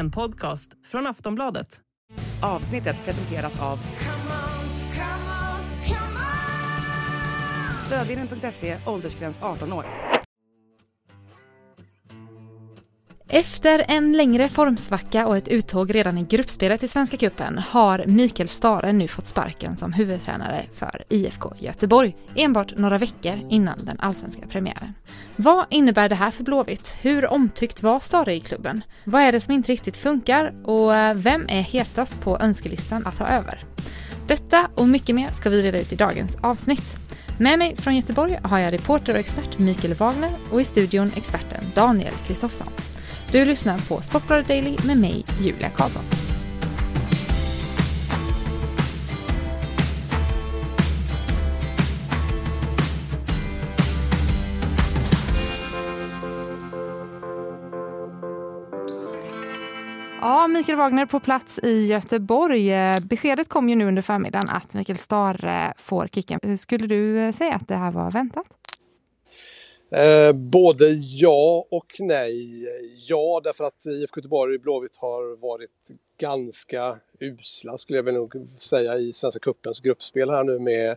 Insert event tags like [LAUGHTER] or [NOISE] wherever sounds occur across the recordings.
En podcast från Aftonbladet. Avsnittet presenteras av Stödvinnen.se, åldersgräns 18 år. Efter en längre formsvacka och ett uttåg redan i gruppspelet i Svenska Cupen har Mikael Stare nu fått sparken som huvudtränare för IFK Göteborg enbart några veckor innan den allsvenska premiären. Vad innebär det här för Blåvitt? Hur omtyckt var Stare i klubben? Vad är det som inte riktigt funkar och eh, vem är hetast på önskelistan att ta över? Detta och mycket mer ska vi reda ut i dagens avsnitt. Med mig från Göteborg har jag reporter och expert Mikael Wagner och i studion experten Daniel Kristoffersson. Du lyssnar på Sportbladet Daily med mig, Julia Karlsson. Ja, Mikael Wagner på plats i Göteborg. Beskedet kom ju nu under förmiddagen att Mikael Stare får kicken. Skulle du eh, säga att det här var väntat? Eh, både ja och nej. Ja, därför att IFK Göteborg och Blåvitt har varit ganska usla skulle jag väl nog säga i Svenska Cupens gruppspel här nu med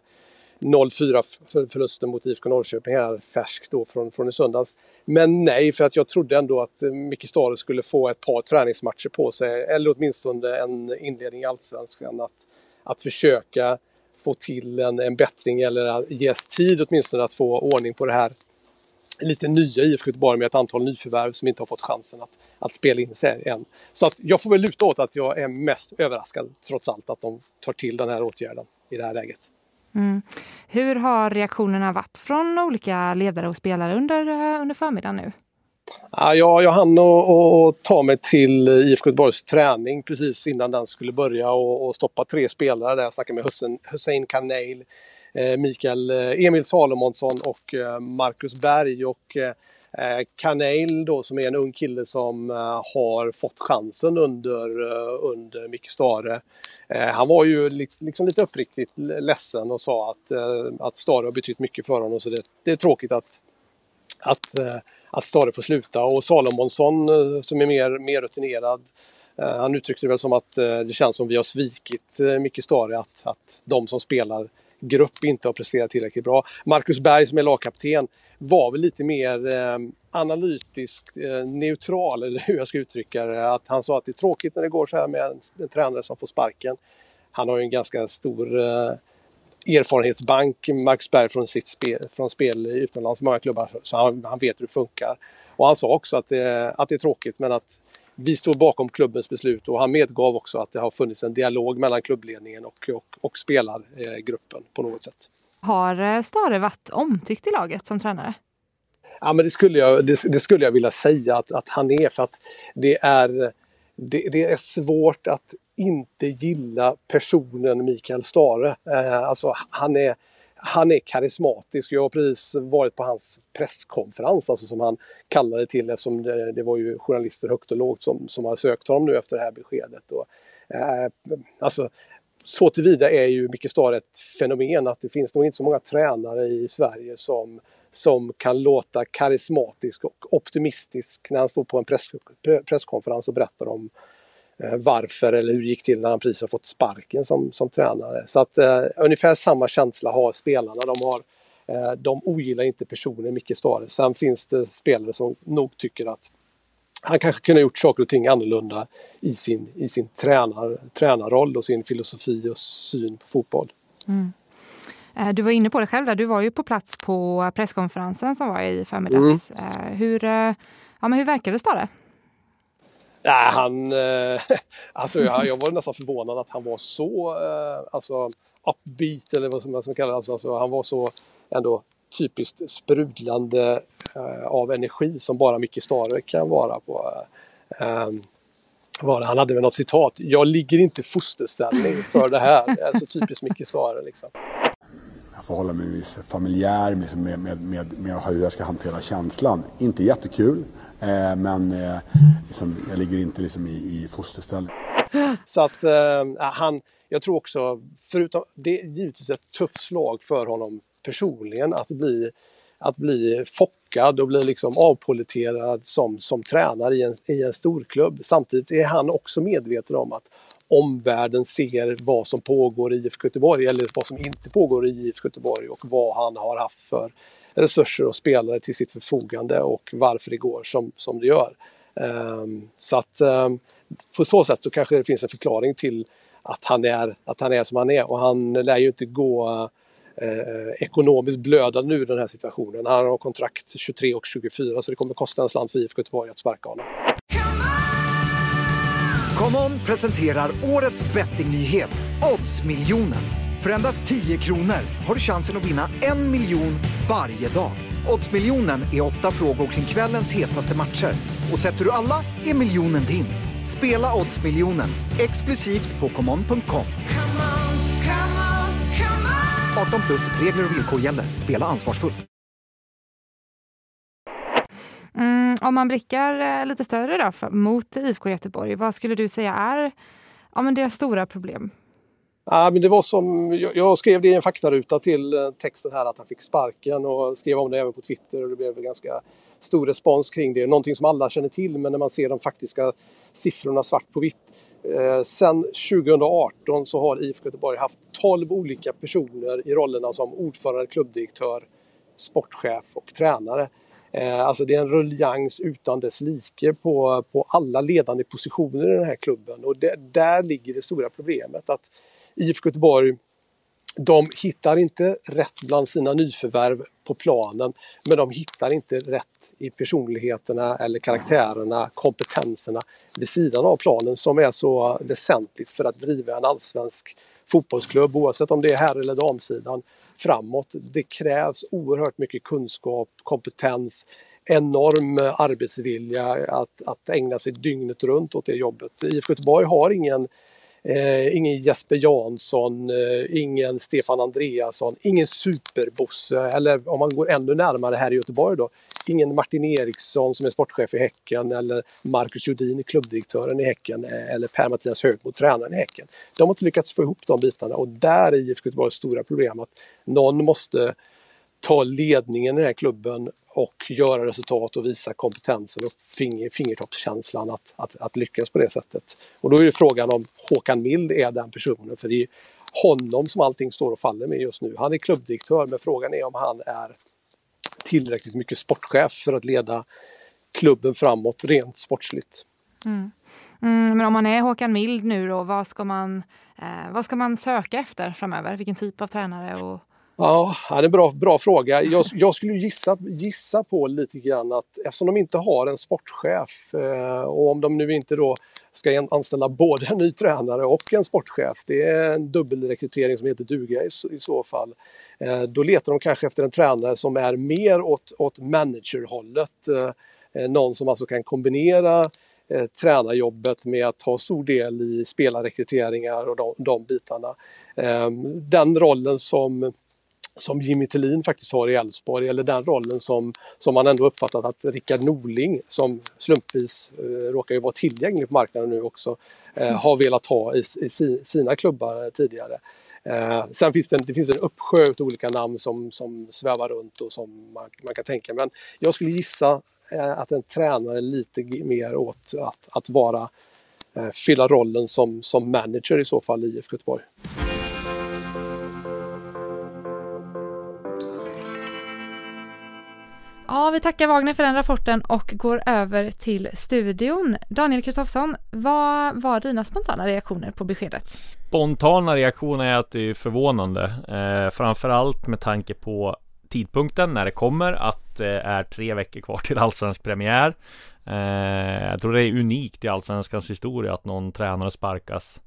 0-4 förlusten mot IFK Norrköping här färskt då från, från i söndags. Men nej, för att jag trodde ändå att Micke Stare skulle få ett par träningsmatcher på sig, eller åtminstone en inledning i Allsvenskan, att, att försöka få till en, en bättring eller ges tid åtminstone att få ordning på det här lite nya IFK Göteborg med ett antal nyförvärv som inte har fått chansen att, att spela in sig än. Så att jag får väl luta åt att jag är mest överraskad trots allt att de tar till den här åtgärden i det här läget. Mm. Hur har reaktionerna varit från olika ledare och spelare under, eh, under förmiddagen nu? Ja, jag, jag hann att ta mig till IFK Göteborgs träning precis innan den skulle börja och, och stoppa tre spelare där. Jag snackade med Hussein, Hussein Kaneil, Eh, Mikael eh, Emil Salomonsson och eh, Marcus Berg. Och Kanel då som är en ung kille som har fått chansen under, under Micke Stare. Han var ju liksom lite uppriktigt ledsen och sa att, att Stare har betytt mycket för honom så det, det är tråkigt att, att, att Stare får sluta. Och Salomonsson som är mer, mer rutinerad han uttryckte det väl som att det känns som vi har svikit Micke Stare att, att de som spelar grupp inte har presterat tillräckligt bra. Marcus Berg som är lagkapten var väl lite mer eh, analytisk, eh, neutral eller hur jag ska uttrycka det. Att han sa att det är tråkigt när det går så här med en, en tränare som får sparken. Han har ju en ganska stor eh, erfarenhetsbank, Marcus Berg, från sitt spel, från spel utomlands, många klubbar, så han, han vet hur det funkar. Och han sa också att det, att det är tråkigt men att vi står bakom klubbens beslut och han medgav också att det har funnits en dialog mellan klubbledningen och, och, och spelargruppen på något sätt. Har eh, Stare varit omtyckt i laget som tränare? Ja, men det skulle jag, det, det, skulle jag vilja säga att, att han är för att det är, det, det, är svårt att inte gilla personen Mikael Stare. Eh, alltså han är, han är karismatisk. Jag har precis varit på hans presskonferens, alltså som han kallade till eftersom det, det var ju journalister högt och lågt som, som har sökt honom nu efter det här beskedet. Och, eh, alltså, så tillvida är ju Micke Starr ett fenomen att det finns nog inte så många tränare i Sverige som, som kan låta karismatisk och optimistisk när han står på en press, presskonferens och berättar om varför eller hur det gick till när han precis har fått sparken som, som tränare. Så att eh, ungefär samma känsla har spelarna. De, har, eh, de ogillar inte personen Micke Stare. Sen finns det spelare som nog tycker att han kanske kunde ha gjort saker och ting annorlunda i sin, i sin tränar, tränarroll och sin filosofi och syn på fotboll. Mm. Eh, du var inne på det själv där, du var ju på plats på presskonferensen som var i förmiddags. Mm. Hur, ja, men hur verkade det Stare? Nej, han, eh, [LAUGHS] alltså jag, jag var nästan förvånad att han var så eh, alltså, upbeat eller vad som man ska kalla det. Alltså, alltså, han var så ändå typiskt sprudlande eh, av energi som bara Micke Stare kan vara på. Eh, ehm, var? Han hade väl något citat. Jag ligger inte i fosterställning för det här. Alltså typiskt Micke Stare liksom förhålla mig viss familjär liksom med, med, med, med hur jag ska hantera känslan. Inte jättekul. Eh, men eh, liksom, jag ligger inte liksom i, i fosterställning. Så att eh, han, jag tror också, förutom, det är givetvis ett tufft slag för honom personligen att bli att bli fockad och bli liksom avpoliterad som, som tränare i en, i en storklubb. Samtidigt är han också medveten om att omvärlden ser vad som pågår i IFK Göteborg eller vad som inte pågår i IFK Göteborg och vad han har haft för resurser och spelare till sitt förfogande och varför det går som, som det gör. Um, så att um, på så sätt så kanske det finns en förklaring till att han är, att han är som han är och han lär ju inte gå eh, ekonomiskt blödande nu i den här situationen. Han har kontrakt 23 och 24 så det kommer kosta en slant för IFK Göteborg att sparka honom. ComeOn presenterar årets bettingnyhet, Oddsmiljonen. För endast 10 kronor har du chansen att vinna en miljon varje dag. Oddsmiljonen är åtta frågor kring kvällens hetaste matcher. Och sätter du alla är miljonen din. Spela Oddsmiljonen, exklusivt på common.com. 18 plus, regler och villkor gäller. Spela ansvarsfullt. Mm, om man blickar eh, lite större då, för, mot IFK Göteborg, vad skulle du säga är ja, men deras stora problem? Ja, men det var som, jag, jag skrev det i en faktaruta till eh, texten här att han fick sparken och skrev om det även på Twitter och det blev ganska stor respons kring det. Någonting som alla känner till men när man ser de faktiska siffrorna svart på vitt. Eh, sen 2018 så har IFK Göteborg haft 12 olika personer i rollerna som ordförande, klubbdirektör, sportchef och tränare. Eh, alltså det är en ruljans utan dess like på, på alla ledande positioner i den här klubben. Och det, där ligger det stora problemet att IFK Göteborg de hittar inte rätt bland sina nyförvärv på planen men de hittar inte rätt i personligheterna eller karaktärerna, kompetenserna vid sidan av planen som är så väsentligt för att driva en allsvensk fotbollsklubb oavsett om det är herr eller damsidan framåt. Det krävs oerhört mycket kunskap, kompetens, enorm eh, arbetsvilja att, att ägna sig dygnet runt åt det jobbet. IFK Göteborg har ingen Eh, ingen Jesper Jansson, eh, ingen Stefan Andreasson, ingen superbosse eller om man går ännu närmare här i Göteborg då, ingen Martin Eriksson som är sportchef i Häcken eller Marcus Judin, klubbdirektören i Häcken eh, eller Per-Mattias Högmo, tränaren i Häcken. De har inte lyckats få ihop de bitarna och där är IFK Göteborgs stora problem att någon måste ta ledningen i den här klubben och göra resultat och visa kompetensen och finger, fingertoppskänslan att, att, att, lyckas på det sättet. Och då är ju frågan om Håkan Mild är den personen, för det är honom som allting står och faller med just nu. Han är klubbdirektör, men frågan är om han är tillräckligt mycket sportchef för att leda klubben framåt rent sportsligt. Mm. Mm, men om man är Håkan Mild nu då, vad ska man, eh, vad ska man söka efter framöver? Vilken typ av tränare? Och Ja, det är en bra, bra fråga. Jag, jag, skulle gissa, gissa på lite grann att eftersom de inte har en sportchef eh, och om de nu inte då ska anställa både en ny tränare och en sportchef, det är en dubbelrekrytering som heter duga i, i så fall. Eh, då letar de kanske efter en tränare som är mer åt, åt managerhållet. Eh, någon som alltså kan kombinera eh, tränarjobbet med att ta stor del i spelarrekryteringar och de, de bitarna. Eh, den rollen som som Jimmy Tillin faktiskt har i Elfsborg eller den rollen som, som man ändå uppfattat att Rickard Norling som slumpvis eh, råkar ju vara tillgänglig på marknaden nu också eh, mm. har velat ha i, i sina klubbar tidigare. Eh, sen finns det, en, det finns en uppsjö av olika namn som, som svävar runt och som man, man kan tänka men jag skulle gissa eh, att en tränare lite mer åt att, att vara eh, fylla rollen som, som manager i så fall i IFK Göteborg. Ja, vi tackar Wagner för den rapporten och går över till studion. Daniel Kristoffersson, vad var dina spontana reaktioner på beskedet? Spontana reaktioner är att det är förvånande. Eh, framförallt med tanke på tidpunkten när det kommer att det är tre veckor kvar till allsvensk premiär. Eh, jag tror det är unikt i allsvenskans historia att någon tränare sparkas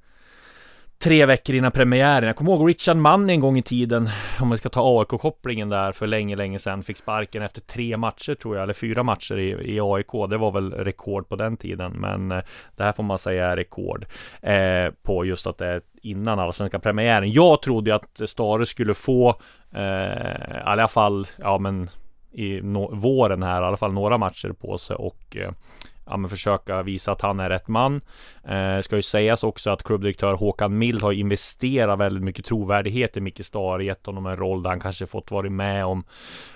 tre veckor innan premiären. Jag kommer ihåg Richard Mann en gång i tiden, om man ska ta AIK-kopplingen där för länge, länge sedan, fick sparken efter tre matcher tror jag, eller fyra matcher i, i AIK. Det var väl rekord på den tiden, men eh, det här får man säga är rekord eh, på just att det är innan allsvenska premiären. Jag trodde att Stare skulle få, eh, i alla fall, ja men i no våren här, i alla fall några matcher på sig och eh, ja, men försöka visa att han är rätt man. Eh, ska ju sägas också att klubbdirektör Håkan Mild har investerat väldigt mycket trovärdighet i Micke Stahre, gett honom en roll där han kanske fått vara med om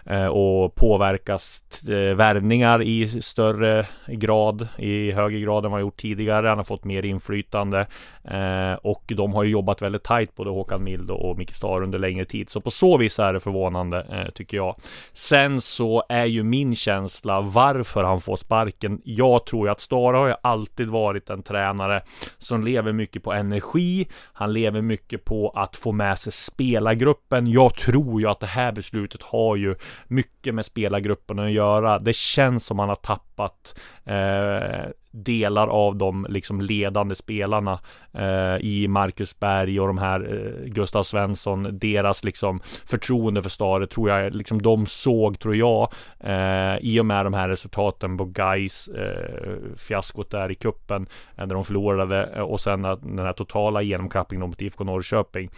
eh, och påverkas eh, värvningar i större grad, i högre grad än vad han gjort tidigare. Han har fått mer inflytande eh, och de har ju jobbat väldigt tajt både Håkan Mild och Micke Stahre under längre tid. Så på så vis är det förvånande eh, tycker jag. Sen så är ju min känsla varför han får sparken. Jag tror ju att Stara har ju alltid varit en tränare som lever mycket på energi. Han lever mycket på att få med sig spelargruppen. Jag tror ju att det här beslutet har ju mycket med spelargruppen att göra. Det känns som han har tappat eh, delar av de liksom ledande spelarna eh, i Marcus Berg och de här eh, Gustav Svensson, deras liksom förtroende för Stare tror jag liksom de såg, tror jag, eh, i och med de här resultaten på Gais eh, fiaskot där i kuppen eh, när de förlorade eh, och sen den här totala genomklappningen mot IFK Norrköping.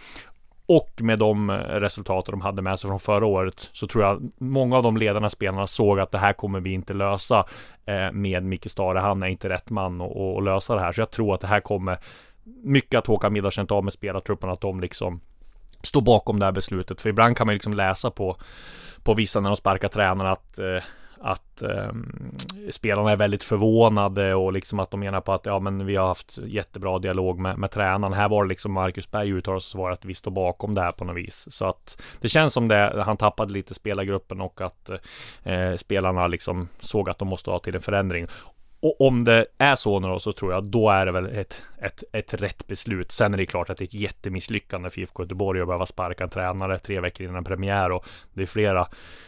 Och med de eh, resultat de hade med sig från förra året så tror jag många av de ledarna spelarna såg att det här kommer vi inte lösa eh, med Micke Stare. Han är inte rätt man att lösa det här. Så jag tror att det här kommer mycket att Håkan Mild har känt av med spelartruppen, att de liksom står bakom det här beslutet. För ibland kan man liksom läsa på, på vissa när de sparkar tränarna att eh, att eh, spelarna är väldigt förvånade och liksom att de menar på att ja men vi har haft jättebra dialog med, med tränaren. Här var det liksom Marcus Berg uttalade sig var att vi står bakom det här på något vis. Så att det känns som det, han tappade lite spelargruppen och att eh, spelarna liksom såg att de måste ha till en förändring. Och om det är så nu då, så tror jag då är det väl ett, ett, ett rätt beslut. Sen är det klart att det är ett jättemisslyckande för IFK Göteborg att behöva sparka en tränare tre veckor innan premiär och det är flera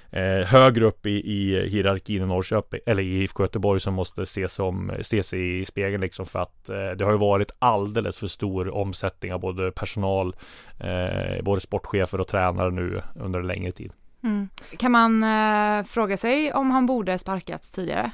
eh, högre upp i, i hierarkin i Norrköping eller i IFK Göteborg som måste se, som, se sig i spegeln liksom för att eh, det har ju varit alldeles för stor omsättning av både personal, eh, både sportchefer och tränare nu under en längre tid. Mm. Kan man eh, fråga sig om han borde sparkats tidigare?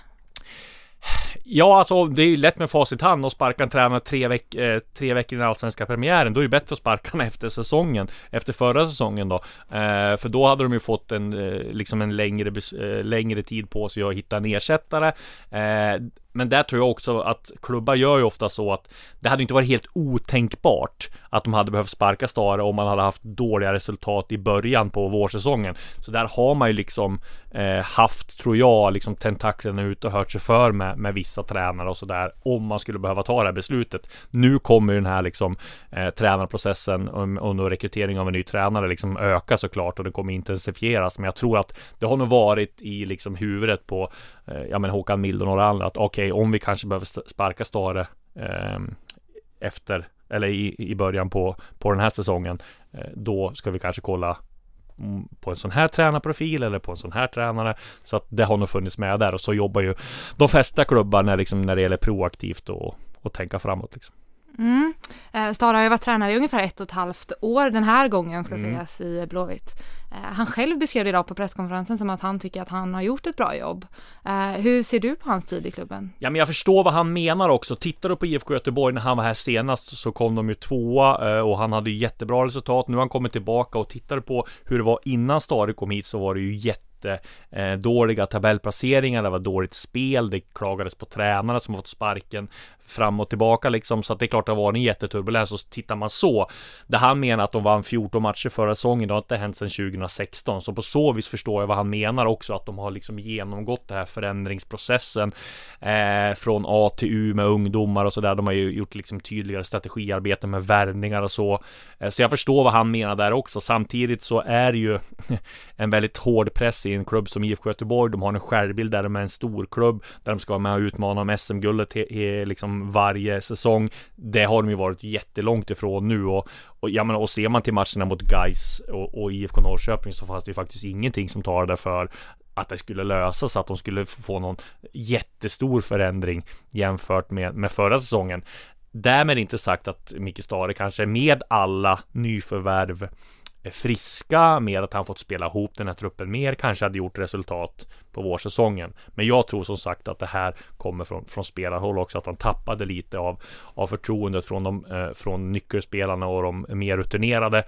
Ja, alltså det är ju lätt med facit hand att sparka en tränare tre, veck eh, tre veckor innan allsvenska premiären. Då är det bättre att sparka honom efter säsongen, efter förra säsongen då. Eh, för då hade de ju fått en, eh, liksom en längre, eh, längre tid på sig att hitta en ersättare. Eh, men där tror jag också att klubbar gör ju ofta så att det hade inte varit helt otänkbart att de hade behövt sparka Stare om man hade haft dåliga resultat i början på vårsäsongen. Så där har man ju liksom eh, haft, tror jag, liksom tentaklerna ute och hört sig för med, med vissa tränare och sådär om man skulle behöva ta det här beslutet. Nu kommer den här liksom eh, tränarprocessen under rekrytering av en ny tränare liksom öka såklart och det kommer intensifieras. Men jag tror att det har nog varit i liksom huvudet på Eh, ja, men Håkan Mild och några andra att okej, okay, om vi kanske behöver sparka Stare eh, efter eller i, i början på, på den här säsongen, eh, då ska vi kanske kolla mm, på en sån här tränarprofil eller på en sån här tränare. Så att det har nog funnits med där och så jobbar ju de flesta klubbar när, liksom, när det gäller proaktivt och, och tänka framåt. Liksom. Mm. Eh, Stara har ju varit tränare i ungefär ett och ett halvt år den här gången ska mm. sägas i Blåvitt. Eh, han själv beskrev det idag på presskonferensen som att han tycker att han har gjort ett bra jobb. Eh, hur ser du på hans tid i klubben? Ja, men jag förstår vad han menar också. Tittar du på IFK Göteborg när han var här senast så kom de ju tvåa och han hade jättebra resultat. Nu har han kommit tillbaka och tittar på hur det var innan Stare kom hit så var det ju jätte jättedåliga tabellplaceringar, det var dåligt spel, det klagades på tränarna som fått sparken fram och tillbaka liksom, så att det är klart det var en jätteturbulens och tittar man så, det han menar att de vann 14 matcher förra säsongen, det har inte hänt sedan 2016, så på så vis förstår jag vad han menar också, att de har liksom genomgått den här förändringsprocessen eh, från A till U med ungdomar och sådär. De har ju gjort liksom tydligare strategiarbete med värvningar och så, eh, så jag förstår vad han menar där också, samtidigt så är det ju [LAUGHS] en väldigt hård press i en klubb som IFK Göteborg, de har en självbild där de är en stor klubb, där de ska vara med och utmana om SM-guldet liksom varje säsong. Det har de ju varit jättelångt ifrån nu och, och, ja, men, och ser man till matcherna mot Gais och, och IFK Norrköping så fanns det ju faktiskt ingenting som talade för att det skulle lösas, att de skulle få någon jättestor förändring jämfört med, med förra säsongen. Därmed inte sagt att Micke Stare kanske med alla nyförvärv friska, med att han fått spela ihop den här truppen mer, kanske hade gjort resultat på vårsäsongen. Men jag tror som sagt att det här kommer från, från spelarhåll också, att han tappade lite av, av förtroendet från, de, eh, från nyckelspelarna och de mer rutinerade.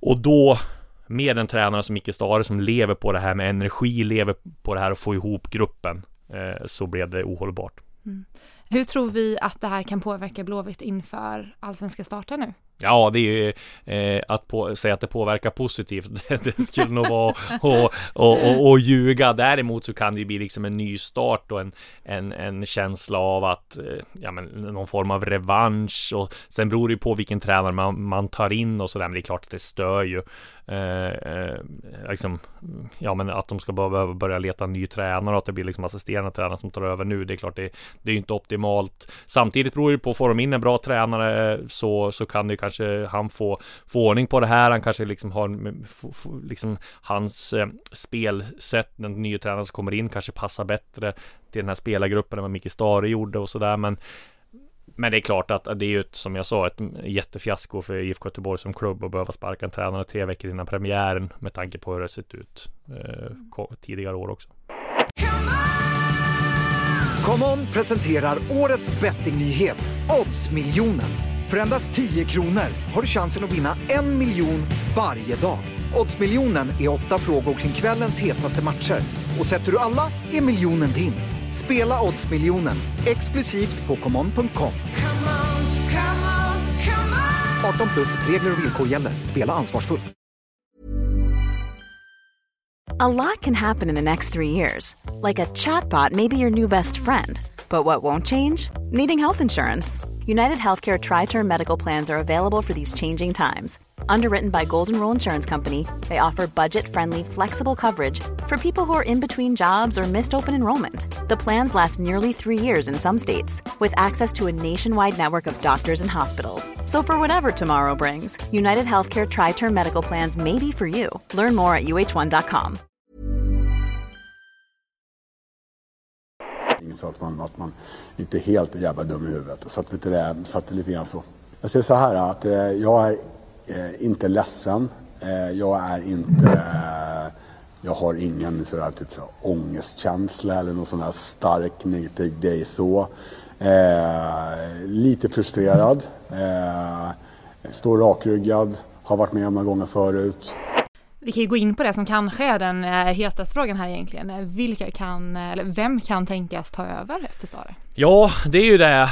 Och då med en tränare som Micke Stare som lever på det här med energi, lever på det här att få ihop gruppen, eh, så blev det ohållbart. Mm. Hur tror vi att det här kan påverka Blåvitt inför allsvenska starten nu? Ja, det är ju eh, att på, säga att det påverkar positivt. [LAUGHS] Det, det skulle nog vara att och, och, och, ljuga. Däremot så kan det ju bli liksom en ny start och en, en, en känsla av att eh, ja, men någon form av revansch och sen beror det ju på vilken tränare man, man tar in och sådär. Men det är klart att det stör ju. Eh, eh, liksom, ja, men att de ska behöva börja leta ny tränare och att det blir liksom assisterande tränare som tar över nu. Det är klart, det, det är ju inte optimalt. Samtidigt beror det på, får de in en bra tränare eh, så, så kan det kanske han få, få ordning på det här. Han kanske liksom har mm, liksom hans eh, spelsätt, den nya tränaren som kommer in kanske passar bättre till den här spelargruppen än vad Micke Stare gjorde och sådär. Men men det är klart att det är ju ett, som jag sa, ett jättefiasko för IFK Göteborg som klubb att behöva sparka en tränare tre veckor innan premiären med tanke på hur det sett ut eh, tidigare år också. ComeOn presenterar årets bettingnyhet, Oddsmiljonen. För endast 10 kronor har du chansen att vinna en miljon varje dag. Oddsmiljonen är åtta frågor kring kvällens hetaste matcher. Och sätter du alla är miljonen din. Spela Oddsmiljonen exklusivt på common.com. 18 plus regler och villkor gäller. Spela ansvarsfullt. A lot can happen in the next three years. Like a chatbot may be your new best friend. But what won't change? Needing health insurance. United Healthcare Tri Term Medical Plans are available for these changing times Underwritten by Golden Rule Insurance Company, they offer budget-friendly, flexible coverage for people who are in between jobs or missed open enrollment. The plans last nearly three years in some states, with access to a nationwide network of doctors and hospitals. So for whatever tomorrow brings, United Healthcare Tri-Term Medical Plans may be for you. Learn more at uh1.com. Så att man, att man inte är helt jävla dum i huvudet. Så att, vet du det, så att det lite grann så. Jag säger så här att eh, jag är eh, inte ledsen. Eh, jag är inte... Jag har ingen sådär, typ, så ångestkänsla eller någon sån här stark negativ grej så. Eh, lite frustrerad. Eh, står rakryggad. Har varit med om några gånger förut. Vi kan ju gå in på det som kanske är den eh, hetaste frågan här egentligen. Vilka kan, eller vem kan tänkas ta över efter Stare? Ja, det är ju det,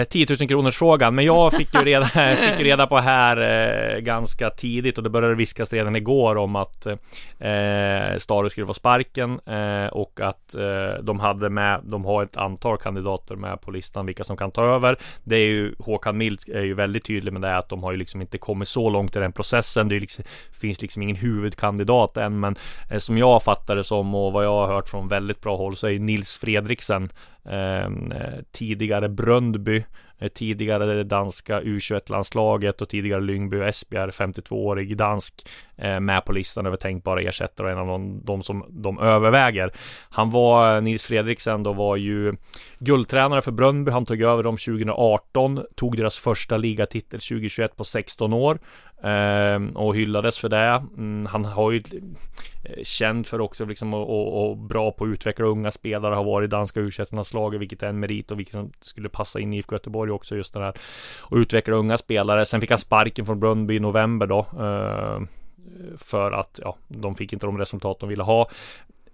eh, 10 000 kronors frågan. Men jag fick ju reda, [LAUGHS] fick reda på här eh, ganska tidigt och det började viskas redan igår om att eh, Stare skulle få sparken eh, och att eh, de hade med, de har ett antal kandidater med på listan vilka som kan ta över. Det är ju Håkan Mild är ju väldigt tydlig med det att de har ju liksom inte kommit så långt i den processen. Det liksom, finns liksom ingen huvudkandidat än, men eh, som jag fattar det som och vad jag har hört från väldigt bra håll så är Nils Fredriksen ehm, eh, tidigare Bröndby, eh, tidigare det danska U21-landslaget och tidigare Lyngby och Esbjerg, 52-årig dansk, eh, med på listan över tänkbara ersättare och en av de, de som de överväger. Han var, eh, Nils Fredriksen då var ju guldtränare för Bröndby, han tog över dem 2018, tog deras första ligatitel 2021 på 16 år Ehm, och hyllades för det. Mm, han har ju eh, känt känd för också liksom och, och, och, bra på att utveckla unga spelare, har varit i danska u laget vilket är en merit och vilket som skulle passa in i IFK Göteborg också just det här och utveckla unga spelare. Sen fick han sparken från Bröndby i november då. Ehm, för att ja, de fick inte de resultat de ville ha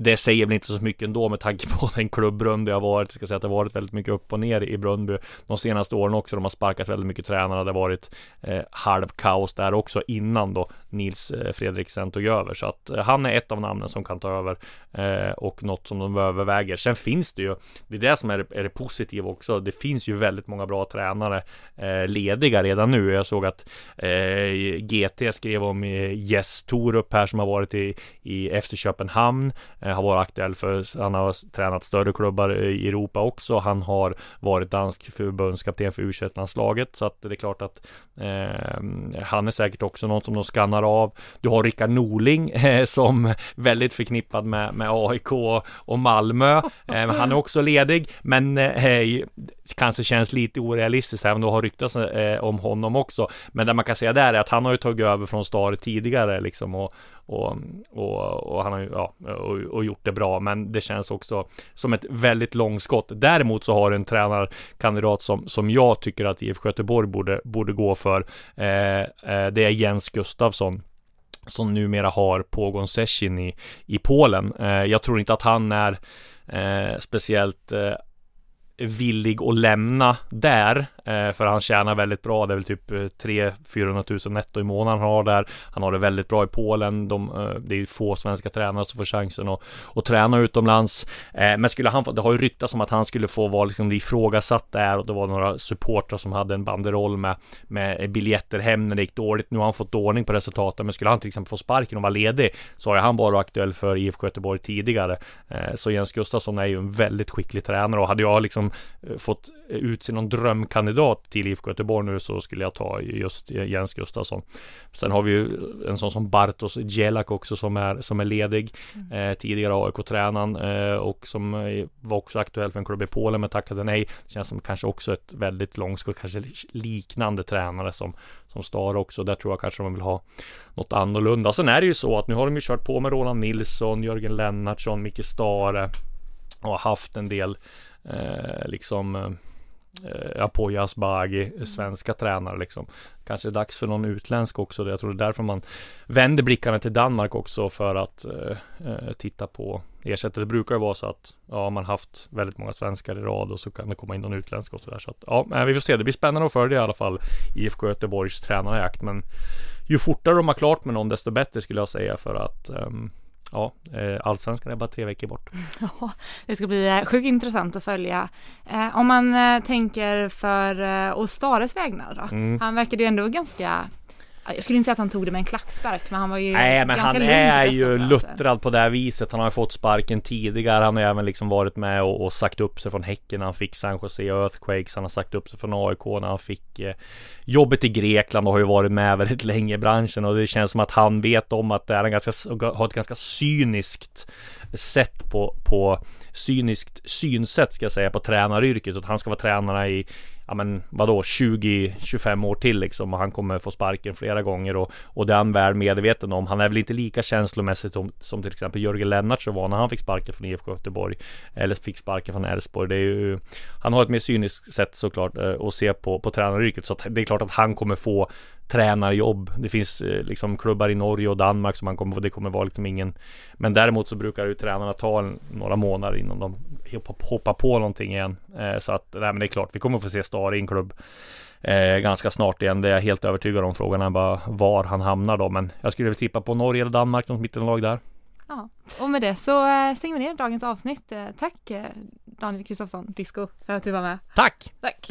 det säger väl inte så mycket ändå med tanke på den klubb Bröndby har varit. Jag ska säga att det har varit väldigt mycket upp och ner i Bröndby de senaste åren också. De har sparkat väldigt mycket tränare. Det har varit eh, halvkaos där också innan då Nils eh, Fredriksen tog över. Så att eh, han är ett av namnen som kan ta över eh, och något som de överväger. Sen finns det ju, det är det som är, är det positiva också. Det finns ju väldigt många bra tränare eh, lediga redan nu. Jag såg att eh, GT skrev om eh, Jess Torup här som har varit i, i FC Köpenhamn. Eh, Eh, har varit aktuell för, han har tränat större klubbar i Europa också. Han har varit dansk förbundskapten för u landslaget så att det är klart att eh, han är säkert också någon som de skannar av. Du har Rickard Norling eh, som väldigt förknippad med, med AIK och Malmö. Eh, han är också ledig, men eh, kanske känns lite orealistiskt även om det har ryktats eh, om honom också. Men det man kan säga där är att han har ju tagit över från Star tidigare liksom och, och, och, och han har ju ja, och, och, gjort det bra. Men det känns också som ett väldigt långskott. Däremot så har du en tränarkandidat som, som jag tycker att IFK Göteborg borde, borde gå för. Eh, eh, det är Jens Gustafsson som numera har Pågon Session i, i Polen. Eh, jag tror inte att han är eh, speciellt eh, villig att lämna där. Eh, för han tjänar väldigt bra. Det är väl typ eh, 300-400 000 netto i månaden han har där. Han har det väldigt bra i Polen. De, eh, det är få svenska tränare som får chansen att, att träna utomlands. Men skulle han få, det har ju ryktats om att han skulle få vara liksom ifrågasatt där och det var några supportrar som hade en banderoll med, med biljetter hem när det gick dåligt. Nu har han fått ordning på resultaten, men skulle han till exempel få sparken och vara ledig så har han bara aktuell för IFK Göteborg tidigare. Så Jens Gustafsson är ju en väldigt skicklig tränare och hade jag liksom fått utse någon drömkandidat till IFK Göteborg nu så skulle jag ta just Jens Gustafsson. Sen har vi ju en sån som Bartos Gelak också som är, som är ledig. Mm. Eh, tidigare AIK-tränaren eh, och som var också aktuell för en klubb i Polen men tackade nej. Det känns som kanske också ett väldigt långskott, kanske liknande tränare som, som Star också. Där tror jag kanske de vill ha något annorlunda. Sen är det ju så att nu har de ju kört på med Roland Nilsson, Jörgen Lennartsson, Micke Stare och haft en del eh, liksom eh, Apoya Asbaghi, svenska tränare liksom. Kanske dags för någon utländsk också. Jag tror det är därför man vänder blickarna till Danmark också för att eh, eh, titta på ersättare. Det brukar ju vara så att ja, man haft väldigt många svenskar i rad och så kan det komma in någon utländsk och sådär. Så att ja, vi får se. Det blir spännande att följa i alla fall IFK Göteborgs tränarjakt. Men ju fortare de har klart med någon desto bättre skulle jag säga för att um, Ja, eh, allsvenskan är bara tre veckor bort. [LAUGHS] Ja, det ska bli eh, sjukt intressant att följa. Eh, om man tänker för Ostares vägnar då. Mm. Han verkade ju ändå ganska jag skulle inte säga att han tog det med en klackspark, men han var ju Nej, men han är ju luttrad på det här viset. Han har fått sparken tidigare. Han har även liksom varit med och, och sagt upp sig från Häcken när han fick San Jose Earthquakes. Han har sagt upp sig från AIK när han fick eh, jobbet i Grekland och har ju varit med väldigt länge i branschen och det känns som att han vet om att det är en ganska, har ett ganska cyniskt sätt på, på cyniskt synsätt ska jag säga på tränaryrket. Att han ska vara tränare i ja men vadå 20-25 år till liksom och han kommer få sparken flera gånger och, och det är han väl medveten om. Han är väl inte lika känslomässigt som, som till exempel Jörgen Lennartsson var när han fick sparken från IFK Göteborg eller fick sparken från Elfsborg. Det är ju, han har ett mer cyniskt sätt såklart eh, att se på, på tränaryrket så att det är klart att han kommer få tränarjobb. Det finns eh, liksom klubbar i Norge och Danmark som man kommer det kommer vara liksom ingen. Men däremot så brukar ju tränarna ta några månader innan de hoppar på någonting igen. Eh, så att nej, men det är klart, vi kommer få se Stare i en klubb eh, ganska snart igen. Det är jag helt övertygad om. Frågan är bara var han hamnar då. Men jag skulle vilja tippa på Norge eller Danmark, något mittenlag där. Ja, och med det så stänger vi ner dagens avsnitt. Tack Daniel Kristofsson, Disco, för att du var med. Tack! Tack!